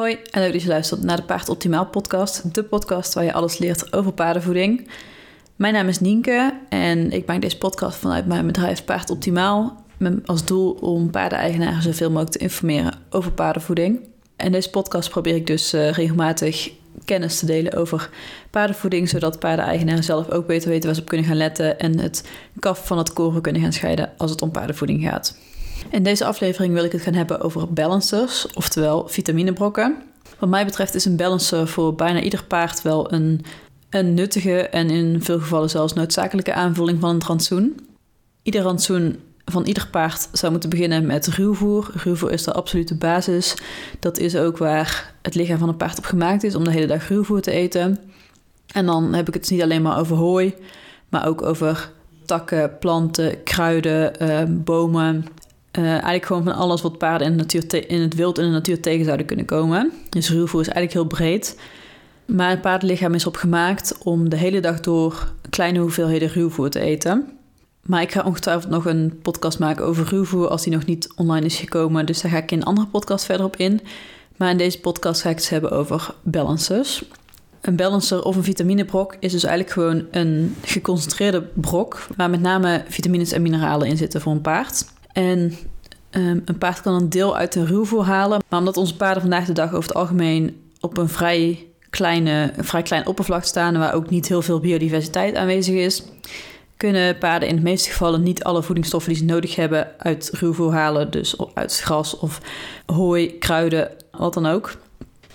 Hoi en leuk dat je luistert naar de Paard Optimaal podcast. De podcast waar je alles leert over paardenvoeding. Mijn naam is Nienke en ik maak deze podcast vanuit mijn bedrijf Paard Optimaal. Met als doel om paardeneigenaren zoveel mogelijk te informeren over paardenvoeding. En deze podcast probeer ik dus uh, regelmatig kennis te delen over paardenvoeding, zodat paardeneigenaren zelf ook beter weten waar ze op kunnen gaan letten en het kaf van het koren kunnen gaan scheiden als het om paardenvoeding gaat. In deze aflevering wil ik het gaan hebben over balancers, oftewel vitaminebrokken. Wat mij betreft is een balancer voor bijna ieder paard wel een, een nuttige en in veel gevallen zelfs noodzakelijke aanvulling van een rantsoen. Ieder rantsoen van ieder paard zou moeten beginnen met ruwvoer. Ruwvoer is de absolute basis. Dat is ook waar het lichaam van een paard op gemaakt is om de hele dag ruwvoer te eten. En dan heb ik het niet alleen maar over hooi, maar ook over takken, planten, kruiden, uh, bomen, uh, eigenlijk gewoon van alles wat paarden in, natuur in het wild en de natuur tegen zouden kunnen komen. Dus ruwvoer is eigenlijk heel breed. Maar het paardenlichaam is opgemaakt om de hele dag door kleine hoeveelheden ruwvoer te eten. Maar ik ga ongetwijfeld nog een podcast maken over ruwvoer als die nog niet online is gekomen. Dus daar ga ik in een andere podcast verder op in. Maar in deze podcast ga ik het hebben over balancers. Een balancer of een vitaminebrok is dus eigenlijk gewoon een geconcentreerde brok... waar met name vitamines en mineralen in zitten voor een paard. En um, een paard kan een deel uit een ruwvoer halen. Maar omdat onze paarden vandaag de dag over het algemeen op een vrij, kleine, vrij klein oppervlak staan... waar ook niet heel veel biodiversiteit aanwezig is... kunnen paarden in de meeste gevallen niet alle voedingsstoffen die ze nodig hebben uit ruwvoer halen. Dus uit gras of hooi, kruiden, wat dan ook.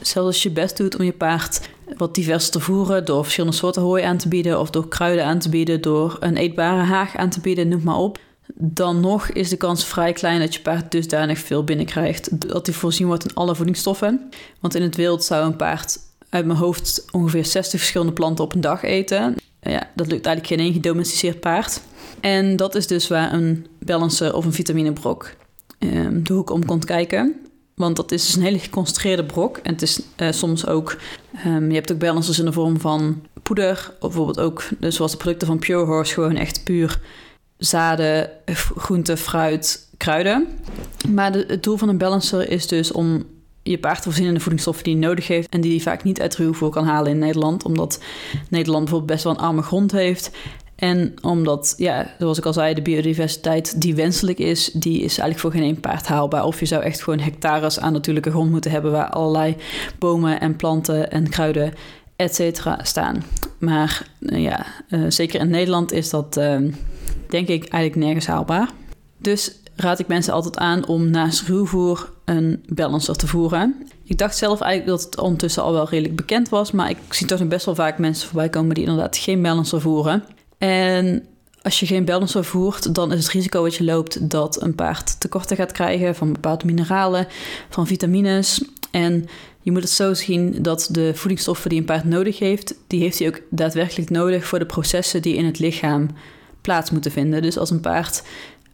Zelfs als je best doet om je paard wat diverser te voeren door verschillende soorten hooi aan te bieden of door kruiden aan te bieden, door een eetbare haag aan te bieden, noem maar op dan nog is de kans vrij klein dat je paard dusdanig veel binnenkrijgt. Dat hij voorzien wordt in alle voedingsstoffen. Want in het wild zou een paard uit mijn hoofd ongeveer 60 verschillende planten op een dag eten. Ja, dat lukt eigenlijk geen één gedomesticeerd paard. En dat is dus waar een balancer of een vitaminebrok um, de hoek om komt kijken. Want dat is dus een hele geconcentreerde brok. En het is uh, soms ook... Um, je hebt ook balancers in de vorm van poeder. Bijvoorbeeld ook, dus zoals de producten van Pure Horse... gewoon echt puur zaden, groente, fruit, kruiden. Maar het doel van een balancer is dus om je paard te voorzien in de voedingsstoffen die hij nodig heeft en die hij vaak niet uit ruwvoer kan halen in Nederland, omdat Nederland bijvoorbeeld best wel een arme grond heeft. En omdat, ja, zoals ik al zei, de biodiversiteit die wenselijk is, die is eigenlijk voor geen één paard haalbaar. Of je zou echt gewoon hectares aan natuurlijke grond moeten hebben waar allerlei bomen en planten en kruiden, et cetera, staan. Maar uh, ja, uh, zeker in Nederland is dat uh, denk ik eigenlijk nergens haalbaar. Dus raad ik mensen altijd aan om naast ruwvoer een balancer te voeren. Ik dacht zelf eigenlijk dat het ondertussen al wel redelijk bekend was, maar ik zie toch best wel vaak mensen voorbij komen die inderdaad geen balancer voeren. En als je geen balancer voert, dan is het risico wat je loopt dat een paard tekorten gaat krijgen van bepaalde mineralen, van vitamines. En je moet het zo zien dat de voedingsstoffen die een paard nodig heeft, die heeft hij ook daadwerkelijk nodig voor de processen die in het lichaam plaats moeten vinden. Dus als een paard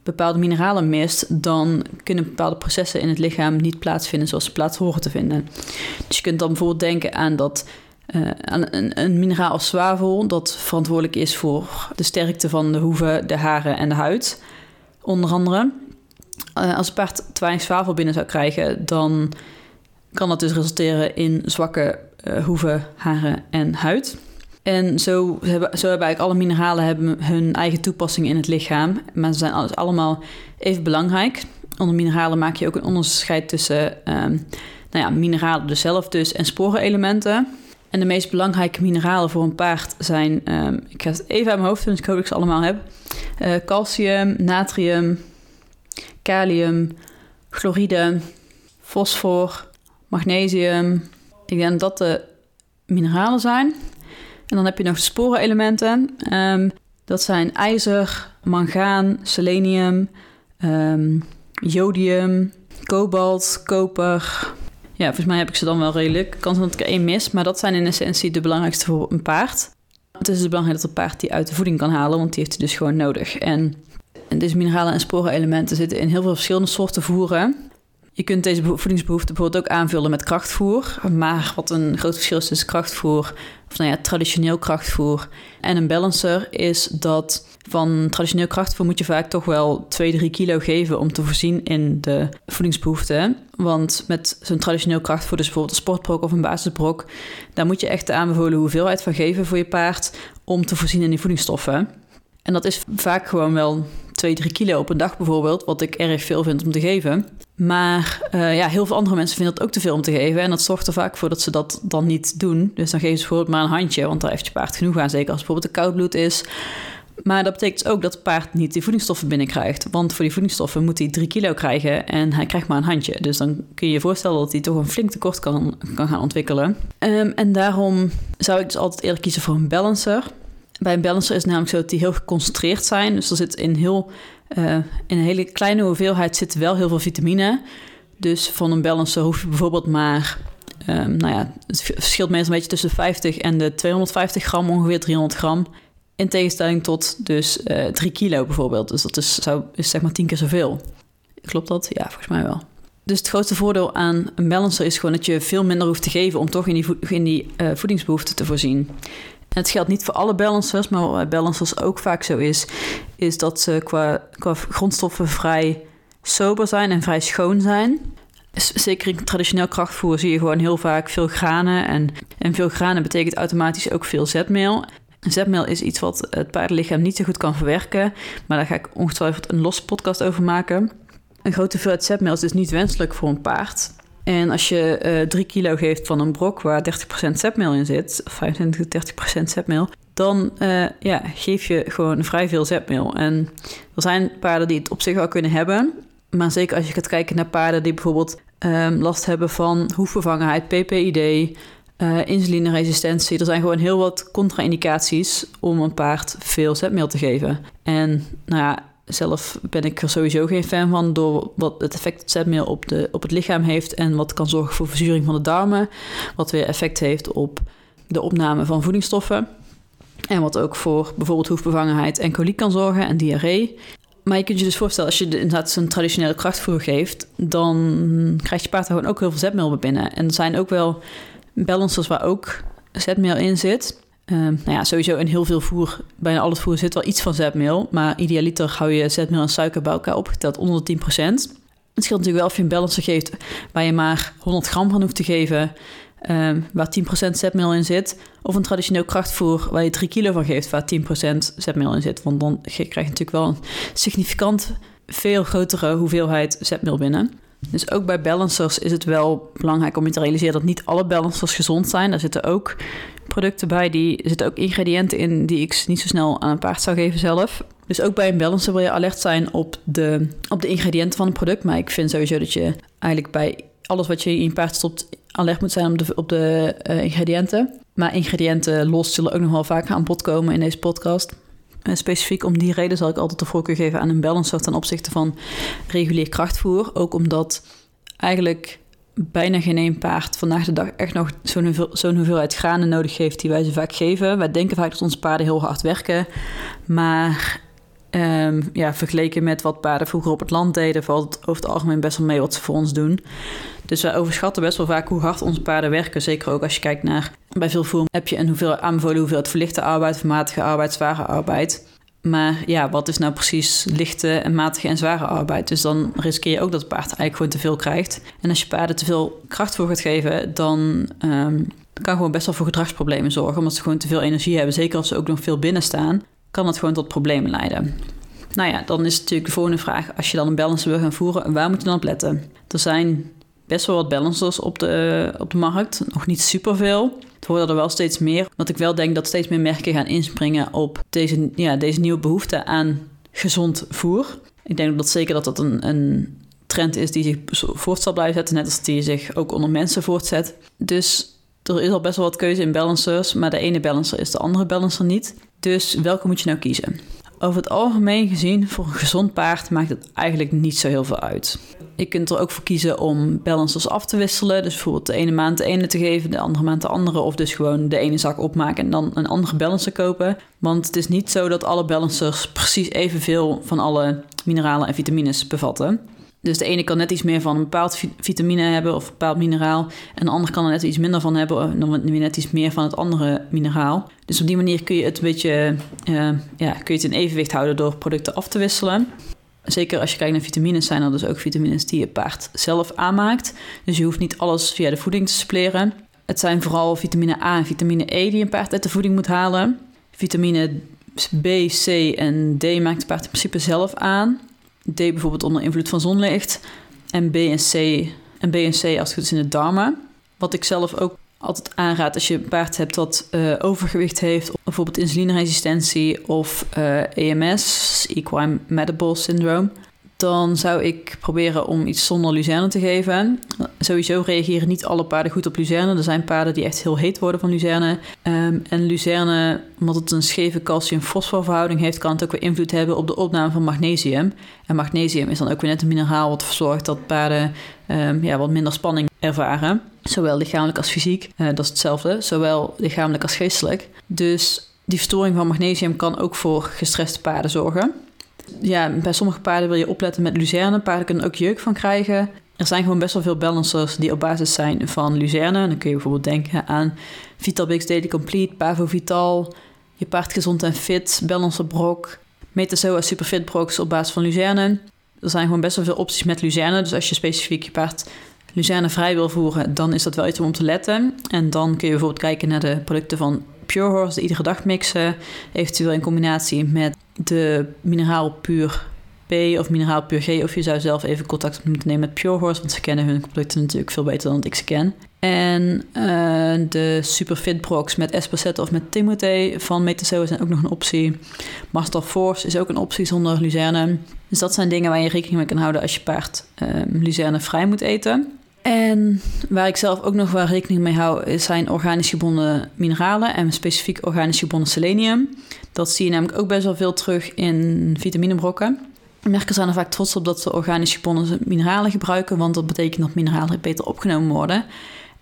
bepaalde mineralen mist, dan kunnen bepaalde processen in het lichaam niet plaatsvinden zoals ze plaats horen te vinden. Dus je kunt dan bijvoorbeeld denken aan dat aan een, een, mineraal als zwavel, dat verantwoordelijk is voor de sterkte van de hoeven, de haren en de huid, onder andere. Uh, als een paard te weinig zwavel binnen zou krijgen, dan kan dat dus resulteren in zwakke uh, hoeven, haren en huid. En zo hebben, zo hebben eigenlijk alle mineralen hebben hun eigen toepassing in het lichaam. Maar ze zijn alles allemaal even belangrijk. Onder mineralen maak je ook een onderscheid tussen um, nou ja, mineralen dus zelf dus en sporenelementen. En de meest belangrijke mineralen voor een paard zijn, um, ik ga het even uit mijn hoofd doen, dus ik hoop dat ik ze allemaal heb. Uh, calcium, natrium, kalium, chloride, fosfor, magnesium. Ik denk dat de mineralen zijn. En dan heb je nog de sporenelementen. Um, dat zijn ijzer, mangaan, selenium, um, jodium, kobalt, koper. Ja, volgens mij heb ik ze dan wel redelijk. Kan zijn dat ik er één mis, maar dat zijn in essentie de belangrijkste voor een paard. Het is dus belangrijk dat een paard die uit de voeding kan halen, want die heeft hij dus gewoon nodig. En deze mineralen en sporenelementen zitten in heel veel verschillende soorten voeren. Je kunt deze voedingsbehoefte bijvoorbeeld ook aanvullen met krachtvoer. Maar wat een groot verschil is tussen krachtvoer, of nou ja, traditioneel krachtvoer en een balancer, is dat van traditioneel krachtvoer moet je vaak toch wel 2, 3 kilo geven om te voorzien in de voedingsbehoeften. Want met zo'n traditioneel krachtvoer, dus bijvoorbeeld een sportbrok of een basisbrok, daar moet je echt de aanbevolen hoeveelheid van geven voor je paard om te voorzien in die voedingsstoffen. En dat is vaak gewoon wel 2, 3 kilo op een dag bijvoorbeeld, wat ik erg veel vind om te geven. Maar uh, ja, heel veel andere mensen vinden dat ook te veel om te geven. En dat zorgt er vaak voor dat ze dat dan niet doen. Dus dan geven ze bijvoorbeeld maar een handje, want daar heeft je paard genoeg aan. Zeker als bijvoorbeeld een koudbloed is. Maar dat betekent ook dat het paard niet die voedingsstoffen binnenkrijgt. Want voor die voedingsstoffen moet hij 3 kilo krijgen en hij krijgt maar een handje. Dus dan kun je je voorstellen dat hij toch een flink tekort kan, kan gaan ontwikkelen. Um, en daarom zou ik dus altijd eerder kiezen voor een balancer. Bij een balancer is het namelijk zo dat die heel geconcentreerd zijn. Dus er zit in, heel, uh, in een hele kleine hoeveelheid zit wel heel veel vitamine. Dus van een balancer hoef je bijvoorbeeld maar... Um, nou ja, het verschilt meestal een beetje tussen de 50 en de 250 gram, ongeveer 300 gram. In tegenstelling tot dus uh, eh, 3 kilo bijvoorbeeld. Dus dat is, zou, is zeg maar 10 keer zoveel. Klopt dat? Ja, volgens mij wel. Dus het grootste voordeel aan een balancer is gewoon dat je veel minder hoeft te geven om toch in die, in die uh, voedingsbehoeften te voorzien. Het geldt niet voor alle balancers, maar wat bij balancers ook vaak zo is, is dat ze qua, qua grondstoffen vrij sober zijn en vrij schoon zijn. Zeker in traditioneel krachtvoer zie je gewoon heel vaak veel granen. En, en veel granen betekent automatisch ook veel zetmeel. Zetmeel is iets wat het paardenlichaam niet zo goed kan verwerken. Maar daar ga ik ongetwijfeld een losse podcast over maken. Een grote hoeveelheid zetmeel is dus niet wenselijk voor een paard. En als je uh, eh, 3 kilo geeft van een brok waar 30% zetmeel in zit, 25 tot 30% zetmeel, dan uh, ja, geef je gewoon vrij veel zetmeel. En er zijn paarden die het op zich wel kunnen hebben. Maar zeker als je gaat kijken naar paarden die bijvoorbeeld um, last hebben van hoefbevangenheid, PPID, uh, eh, insulineresistentie. Er zijn gewoon heel wat contra-indicaties om een paard veel zetmeel te geven. En nou ja, zelf ben ik er sowieso geen fan van door wat het effect dat zetmeel op, de, op het lichaam heeft en wat kan zorgen voor verzuring van de darmen, wat weer effect heeft op de opname van voedingsstoffen en wat ook voor bijvoorbeeld hoefbevangenheid en koliek kan zorgen en diarree. Maar je kunt je dus voorstellen, als je inderdaad zo'n traditionele krachtvoer geeft, dan krijgt je paard gewoon ook heel veel zetmeel binnen. En er zijn ook wel balancers waar ook zetmeel in zit. Uh, nou ja, sowieso in heel veel voer, bijna al het voer zit wel iets van zetmeel. Maar idealiter hou je zetmeel en suiker bij elkaar opgeteld onder de 10%. Het scheelt natuurlijk wel of je een balancer geeft waar je maar 100 gram van hoeft te geven, uh, waar 10% zetmeel in zit. Of een traditioneel krachtvoer waar je 3 kilo van geeft, waar 10% zetmeel in zit. Want dan krijg je natuurlijk wel een significant veel grotere hoeveelheid zetmeel binnen. Dus ook bij balancers is het wel belangrijk om je te realiseren dat niet alle balancers gezond zijn. Daar zitten ook producten bij, die zitten ook ingrediënten in die ik niet zo snel aan een paard zou geven zelf. Dus ook bij een balancer wil je alert zijn op de, op de ingrediënten van een product. Maar ik vind sowieso dat je eigenlijk bij alles wat je in je paard stopt alert moet zijn op de, op de uh, ingrediënten. Maar ingrediënten los zullen ook nog wel vaker aan bod komen in deze podcast. En specifiek om die reden zal ik altijd de voorkeur geven aan een balancer ten opzichte van regulier krachtvoer. Ook omdat eigenlijk bijna geen één paard vandaag de dag echt nog zo'n hoeveelheid granen nodig heeft die wij ze vaak geven. Wij denken vaak dat onze paarden heel hard werken, maar um, ja, vergeleken met wat paarden vroeger op het land deden, valt het over het algemeen best wel mee wat ze voor ons doen. Dus wij overschatten best wel vaak hoe hard onze paarden werken. Zeker ook als je kijkt naar bij veel voer heb je een hoeveel aanbevolen hoeveelheid verlichte arbeid, vermatige arbeid, zware arbeid. Maar ja, wat is nou precies lichte en matige en zware arbeid? Dus dan riskeer je ook dat het paard eigenlijk gewoon te veel krijgt. En als je paarden te veel kracht voor gaat geven, dan um, kan gewoon best wel voor gedragsproblemen zorgen. Omdat ze gewoon te veel energie hebben. Zeker als ze ook nog veel binnen staan, kan dat gewoon tot problemen leiden. Nou ja, dan is natuurlijk de volgende vraag: als je dan een balancer wil gaan voeren, waar moet je dan op letten? Er zijn best wel wat balancers op de, op de markt. Nog niet superveel. Het worden er wel steeds meer. Want ik wel denk dat steeds meer merken gaan inspringen op deze, ja, deze nieuwe behoefte aan gezond voer. Ik denk dat zeker dat dat een, een trend is die zich voort zal blijven zetten. Net als die zich ook onder mensen voortzet. Dus er is al best wel wat keuze in balancers. Maar de ene balancer is de andere balancer niet. Dus welke moet je nou kiezen? Over het algemeen gezien, voor een gezond paard maakt het eigenlijk niet zo heel veel uit. Je kunt er ook voor kiezen om balancers af te wisselen. Dus bijvoorbeeld de ene maand de ene te geven, de andere maand de andere. Of dus gewoon de ene zak opmaken en dan een andere balancer kopen. Want het is niet zo dat alle balancers precies evenveel van alle mineralen en vitamines bevatten. Dus de ene kan net iets meer van een bepaald vitamine hebben of een bepaald mineraal. En de ander kan er net iets minder van hebben, dan weer net iets meer van het andere mineraal. Dus op die manier kun je het een beetje uh, ja, kun je het in evenwicht houden door producten af te wisselen. Zeker als je kijkt naar vitamines, zijn er dus ook vitamines die je paard zelf aanmaakt. Dus je hoeft niet alles via de voeding te suppleren. Het zijn vooral vitamine A en vitamine E die een paard uit de voeding moet halen. Vitamine B, C en D maakt het paard in principe zelf aan. D bijvoorbeeld onder invloed van zonlicht. En B en C, en B en C als het goed is in de darmen. Wat ik zelf ook altijd aanraad als je een paard hebt dat uh, overgewicht heeft, bijvoorbeeld insulineresistentie of uh, eh, EMS, Equine Metabolic Syndrome dan zou ik proberen om iets zonder luzerne te geven. Sowieso reageren niet alle paarden goed op luzerne. Er zijn paarden die echt heel heet worden van luzerne. Um, en luzerne, omdat het een scheve calcium-fosforverhouding heeft, kan het ook weer invloed hebben op de opname van magnesium. En magnesium is dan ook weer net een mineraal wat zorgt dat paarden um, ja, wat minder spanning ervaren. Zowel lichamelijk als fysiek. Uh, dat is hetzelfde. Zowel lichamelijk als geestelijk. Dus die verstoring van magnesium kan ook voor gestreste paarden zorgen ja, bij sommige paarden wil je opletten met luzerne. Paarden kunnen ook jeuk van krijgen. Er zijn gewoon best wel veel balancers die op basis zijn van luzerne. Dan kun je bijvoorbeeld denken aan Vitalbix Daily Complete, Pavo Vital, je paard gezond en fit, Balancer Brok, Metazoa Superfit Broks op basis van luzerne. Er zijn gewoon best wel veel opties met luzerne. Dus als je specifiek je paard luzerne vrij wil voeren, dan is dat wel iets om te letten. En dan kun je bijvoorbeeld kijken naar de producten van Pure Horse, de iedere dag mixen. Eventueel in combinatie met de mineraal puur P of mineraal puur G. Of je zou zelf even contact moeten nemen met Pure Horse, want ze kennen hun producten natuurlijk veel beter dan ik ze ken. En uh, de Superfit Brox met Espacet of met Timothée van Metazo zijn ook nog een optie. Master Force is ook een optie zonder luzerne. Dus dat zijn dingen waar je rekening mee kan houden als je paard um, luzerne vrij moet eten. En waar ik zelf ook nog wel rekening mee hou, zijn organisch gebonden mineralen en specifiek organisch gebonden selenium. Dat zie je namelijk ook best wel veel terug in vitaminebrokken. Merken zijn er vaak trots op dat ze organisch gebonden mineralen gebruiken, want dat betekent dat mineralen beter opgenomen worden.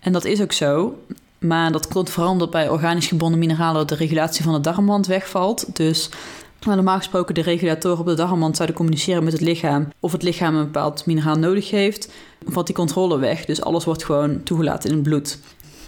En dat is ook zo. Maar dat komt vooral omdat bij organisch gebonden mineralen de regulatie van de darmwand wegvalt. Dus Waar normaal gesproken de regulatoren op de darmwand zouden communiceren met het lichaam of het lichaam een bepaald mineraal nodig heeft, valt die controle weg. Dus alles wordt gewoon toegelaten in het bloed.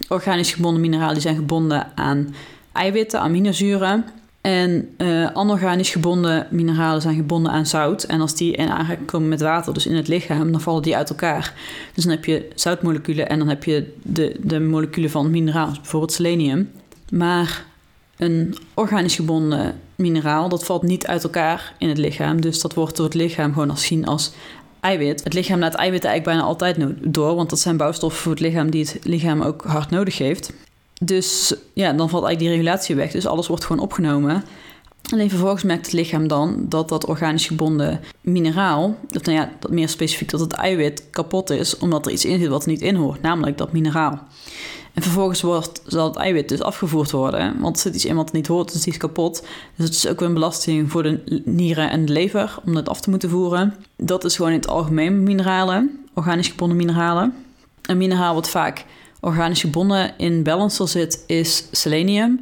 Organisch gebonden mineralen zijn gebonden aan eiwitten, aminozuren. En uh, anorganisch gebonden mineralen zijn gebonden aan zout. En als die in aanraking komen met water, dus in het lichaam, dan vallen die uit elkaar. Dus dan heb je zoutmoleculen en dan heb je de, de moleculen van mineraal, bijvoorbeeld selenium. Maar een organisch gebonden mineraal, dat valt niet uit elkaar in het lichaam. Dus dat wordt door het lichaam gewoon als zien als eiwit. Het lichaam laat eiwitten eigenlijk bijna altijd door, want dat zijn bouwstoffen voor het lichaam die het lichaam ook hard nodig heeft. Dus ja, dan valt eigenlijk die regulatie weg. Dus alles wordt gewoon opgenomen. Alleen vervolgens merkt het lichaam dan dat dat organisch gebonden mineraal, of nou ja, dat meer specifiek dat het eiwit kapot is, omdat er iets in zit wat er niet in hoort, namelijk dat mineraal. En vervolgens wordt, zal het eiwit dus afgevoerd worden. Want zit iets wat niet hoort, dus die is kapot. Dus het is ook een belasting voor de nieren en de lever om dat af te moeten voeren. Dat is gewoon in het algemeen mineralen, organisch gebonden mineralen. Een mineraal wat vaak organisch gebonden in balancer zit, is selenium.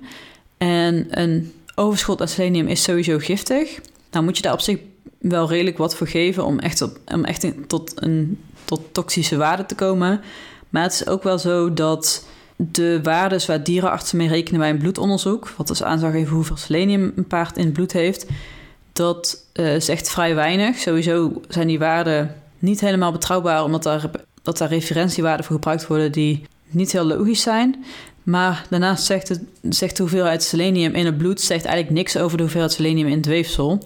En een overschot aan selenium is sowieso giftig. Nou moet je daar op zich wel redelijk wat voor geven om echt, om echt tot een tot toxische waarde te komen. Maar het is ook wel zo dat de waarden waar dierenartsen mee rekenen bij een bloedonderzoek, wat dus geven hoeveel selenium een paard in het bloed heeft, dat uh, is echt vrij weinig. Sowieso zijn die waarden niet helemaal betrouwbaar, omdat daar, dat daar referentiewaarden voor gebruikt worden die niet heel logisch zijn. Maar daarnaast zegt, het, zegt de hoeveelheid selenium in het bloed zegt eigenlijk niks over de hoeveelheid selenium in het weefsel.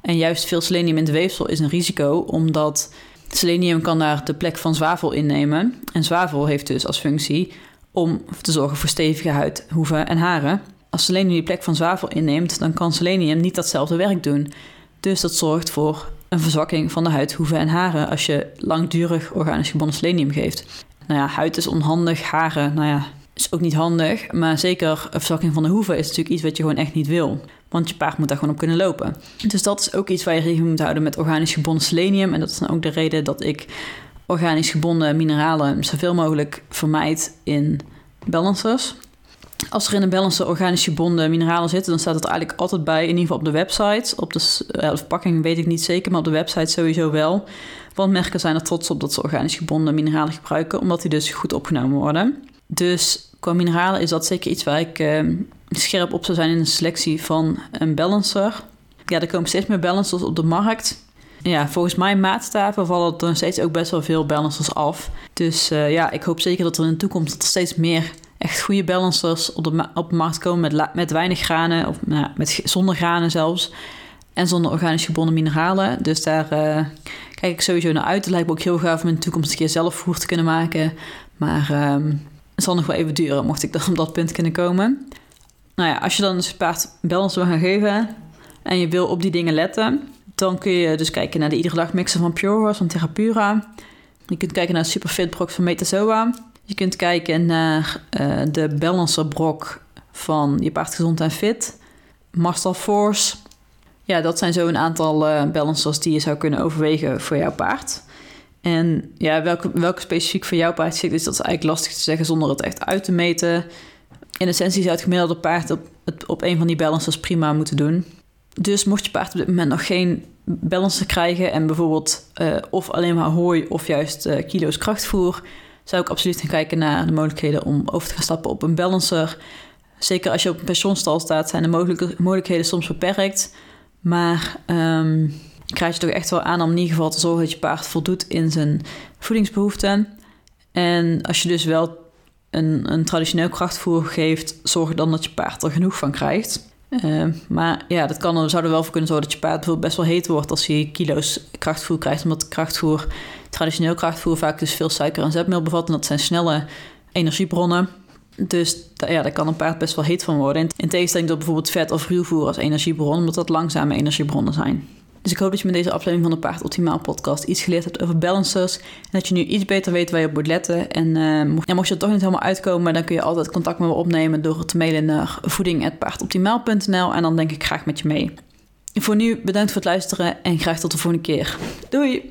En juist veel selenium in het weefsel is een risico, omdat selenium kan daar de plek van zwavel innemen. En zwavel heeft dus als functie om te zorgen voor stevige huid, hoeven en haren. Als selenium die plek van zwavel inneemt, dan kan selenium niet datzelfde werk doen. Dus dat zorgt voor een verzwakking van de huid, hoeven en haren als je langdurig organisch gebonden selenium geeft. Nou ja, huid is onhandig, haren, nou ja, is ook niet handig. Maar zeker een verzwakking van de hoeven is natuurlijk iets wat je gewoon echt niet wil. Want je paard moet daar gewoon op kunnen lopen. Dus dat is ook iets waar je rekening moet houden met organisch gebonden selenium. En dat is dan ook de reden dat ik organisch gebonden mineralen zoveel mogelijk vermijd in balancers. Als er in een balancer organisch gebonden mineralen zitten, dan staat het eigenlijk altijd bij, in ieder geval op de website. Op de, uh, de verpakking weet ik niet zeker, maar op de website sowieso wel. Want merken zijn er trots op dat ze organisch gebonden mineralen gebruiken, omdat die dus goed opgenomen worden. Dus qua mineralen is dat zeker iets waar ik uh, scherp op zou zijn in de selectie van een balancer. Ja, er komen steeds meer balancers op de markt. Ja, volgens mijn maatstaven vallen er steeds ook best wel veel balancers af. Dus uh, ja, ik hoop zeker dat er in de toekomst steeds meer echt goede balancers op de, op markt komen met, met weinig granen, of nou, met, zonder granen zelfs. En zonder organisch gebonden mineralen. Dus daar uh, kijk ik sowieso naar uit. Het lijkt me ook heel gaaf om in de toekomst een keer zelf voer te kunnen maken. Maar um, het zal nog wel even duren, mocht ik dan op dat punt kunnen komen. Nou ja, als je dan dus een paard balance wil gaan geven en je wil op die dingen letten, dan kun je dus kijken naar de iedere dag mixen van Pure Horse van Terrapura. Je kunt kijken naar Superfit Brok van Metazoa. Je kunt kijken naar uh, de Balancer Brok van Je Paard Gezond en Fit. Master Force. Ja, dat zijn zo een aantal uh, balancers die je zou kunnen overwegen voor jouw paard. En ja, welke, welke specifiek voor jouw paard zit, is dat eigenlijk lastig te zeggen zonder het echt uit te meten. In essentie zou het gemiddelde paard op, het, op een van die balancers prima moeten doen. Dus mocht je paard op dit moment nog geen balancer krijgen en bijvoorbeeld uh, of alleen maar hooi of juist uh, kilo's krachtvoer, zou ik absoluut gaan kijken naar de mogelijkheden om over te gaan stappen op een balancer. Zeker als je op een pensioenstal staat, zijn de mogelijkheden soms beperkt. Maar um, ik raad je toch echt wel aan om in ieder geval te zorgen dat je paard voldoet in zijn voedingsbehoeften. En als je dus wel een, een traditioneel krachtvoer geeft, zorg dan dat je paard er genoeg van krijgt. Uh, maar ja, dat kan zou er wel voor kunnen zorgen dat je paard bijvoorbeeld best wel heet wordt als hij kilo's krachtvoer krijgt. Omdat krachtvoer, traditioneel krachtvoer, vaak dus veel suiker en zetmeel bevat. En dat zijn snelle energiebronnen. Dus ja, daar kan een paard best wel heet van worden. In tegenstelling tot bijvoorbeeld vet of ruwvoer als energiebron, omdat dat langzame energiebronnen zijn. Dus ik hoop dat je met deze aflevering van de Paard Optimaal podcast iets geleerd hebt over balancers. En dat je nu iets beter weet waar je op moet letten. En uh, mocht, mocht je er toch niet helemaal uitkomen, dan kun je altijd contact met me opnemen door te mailen naar voeding.paardoptimaal.nl. En dan denk ik graag met je mee. Voor nu bedankt voor het luisteren en graag tot de volgende keer. Doei!